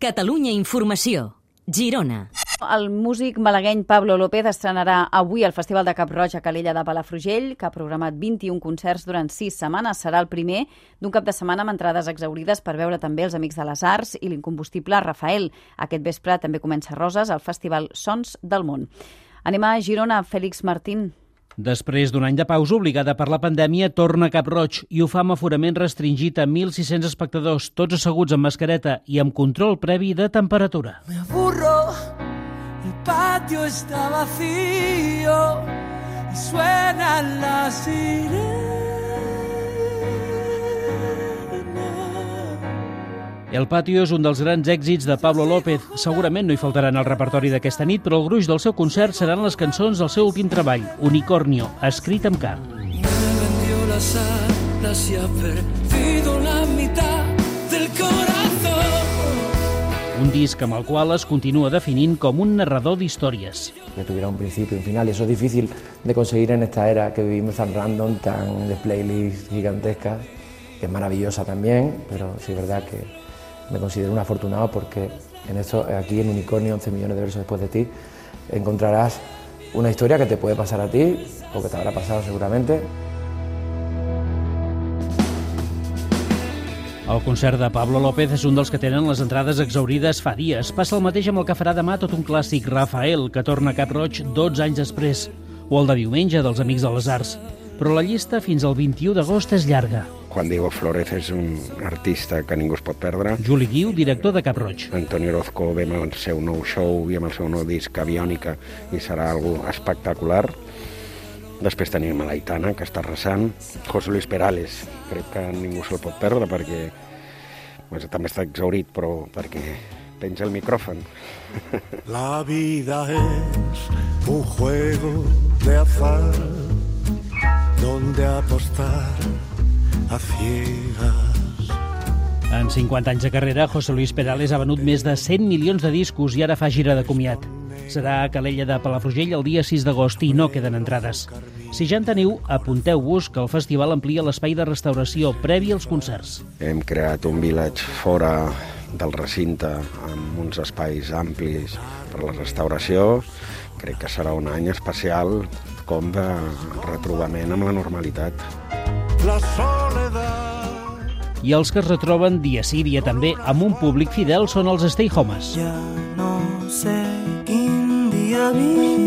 Catalunya Informació. Girona. El músic malagueny Pablo López estrenarà avui al Festival de Cap Roig a Calella de Palafrugell, que ha programat 21 concerts durant 6 setmanes. Serà el primer d'un cap de setmana amb entrades exaurides per veure també els Amics de les Arts i l'incombustible Rafael. Aquest vespre també comença Roses al Festival Sons del Món. Anem a Girona, Fèlix Martín. Després d'un any de pausa obligada per la pandèmia, torna Cap Roig i ho fa amb aforament restringit a 1.600 espectadors, tots asseguts amb mascareta i amb control previ de temperatura. Me aburro, el patio está vacío y suenan las El Patio és un dels grans èxits de Pablo López. Segurament no hi faltaran al repertori d'aquesta nit, però el gruix del seu concert seran les cançons del seu últim treball, Unicornio, escrit amb y ha perdido la mitad del corazón. Un disc amb el qual es continua definint com un narrador d'històries. que tuviera un principio y un final y eso es difícil de conseguir en esta era que vivimos tan random, tan de playlists gigantescas, que es maravillosa también, pero sí es verdad que me considero un afortunado porque en esto, aquí en Unicornio, 11 millones de versos después de ti, encontrarás una historia que te puede pasar a ti o que te habrá pasado seguramente, El concert de Pablo López és un dels que tenen les entrades exaurides fa dies. Passa el mateix amb el que farà demà tot un clàssic, Rafael, que torna a Cap Roig 12 anys després, o el de diumenge dels Amics de les Arts. Però la llista fins al 21 d'agost és llarga. Juan Diego Flórez és un artista que ningú es pot perdre. Juli Guiu, director de Cap Roig. Antoni Orozco ve amb el seu nou show i amb el seu nou disc Aviònica i serà algo espectacular. Després tenim a l'Aitana, que està arrasant. José Luis Perales, crec que ningú se'l pot perdre perquè pues, també està exaurit, però perquè penja el micròfon. La vida es un juego de azar donde apostar a ciegas. En 50 anys de carrera, José Luis Perales ha venut més de 100 milions de discos i ara fa gira de comiat. Serà a Calella de Palafrugell el dia 6 d'agost i no queden entrades. Si ja en teniu, apunteu-vos que el festival amplia l'espai de restauració previ als concerts. Hem creat un village fora del recinte amb uns espais amplis per a la restauració. Crec que serà un any especial com de retrobament amb la normalitat. La soledad. I els que es retroben dia sí, dia també, amb un públic fidel són els Stay Homes. Ja no sé quin dia visc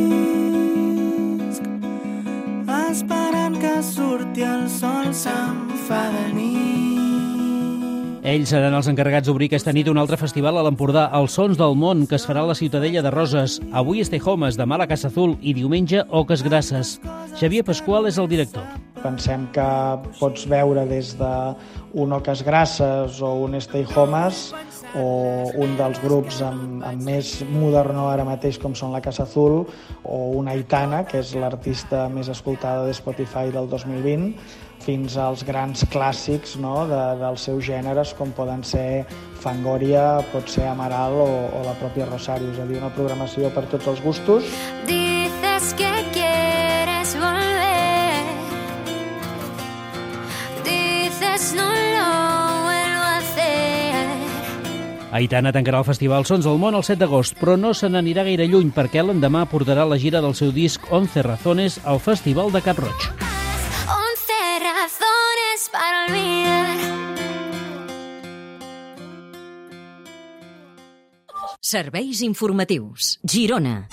esperant que surti el sol se'm fa de nit Ells seran els encarregats d'obrir aquesta nit un altre festival a l'Empordà, els Sons del Món, que es farà a la Ciutadella de Roses. Avui Stay Homes, demà a la Casa Azul i diumenge Oques Grasses. Xavier Pasqual és el director. Pensem que pots veure des de un Oques Grasses o un Stay Homes o un dels grups amb, amb més moderno ara mateix com són la Casa Azul o una Aitana, que és l'artista més escoltada de Spotify del 2020 fins als grans clàssics no, de, dels seus gèneres com poden ser Fangoria, pot ser Amaral o, o la pròpia Rosario, és a dir, una programació per tots els gustos. Dices que Aitana tancarà el festival Sons del Món el 7 d'agost, però no se n'anirà gaire lluny perquè l'endemà portarà la gira del seu disc 11 Razones al Festival de Cap Roig. Once razones para olvidar. Serveis informatius. Girona.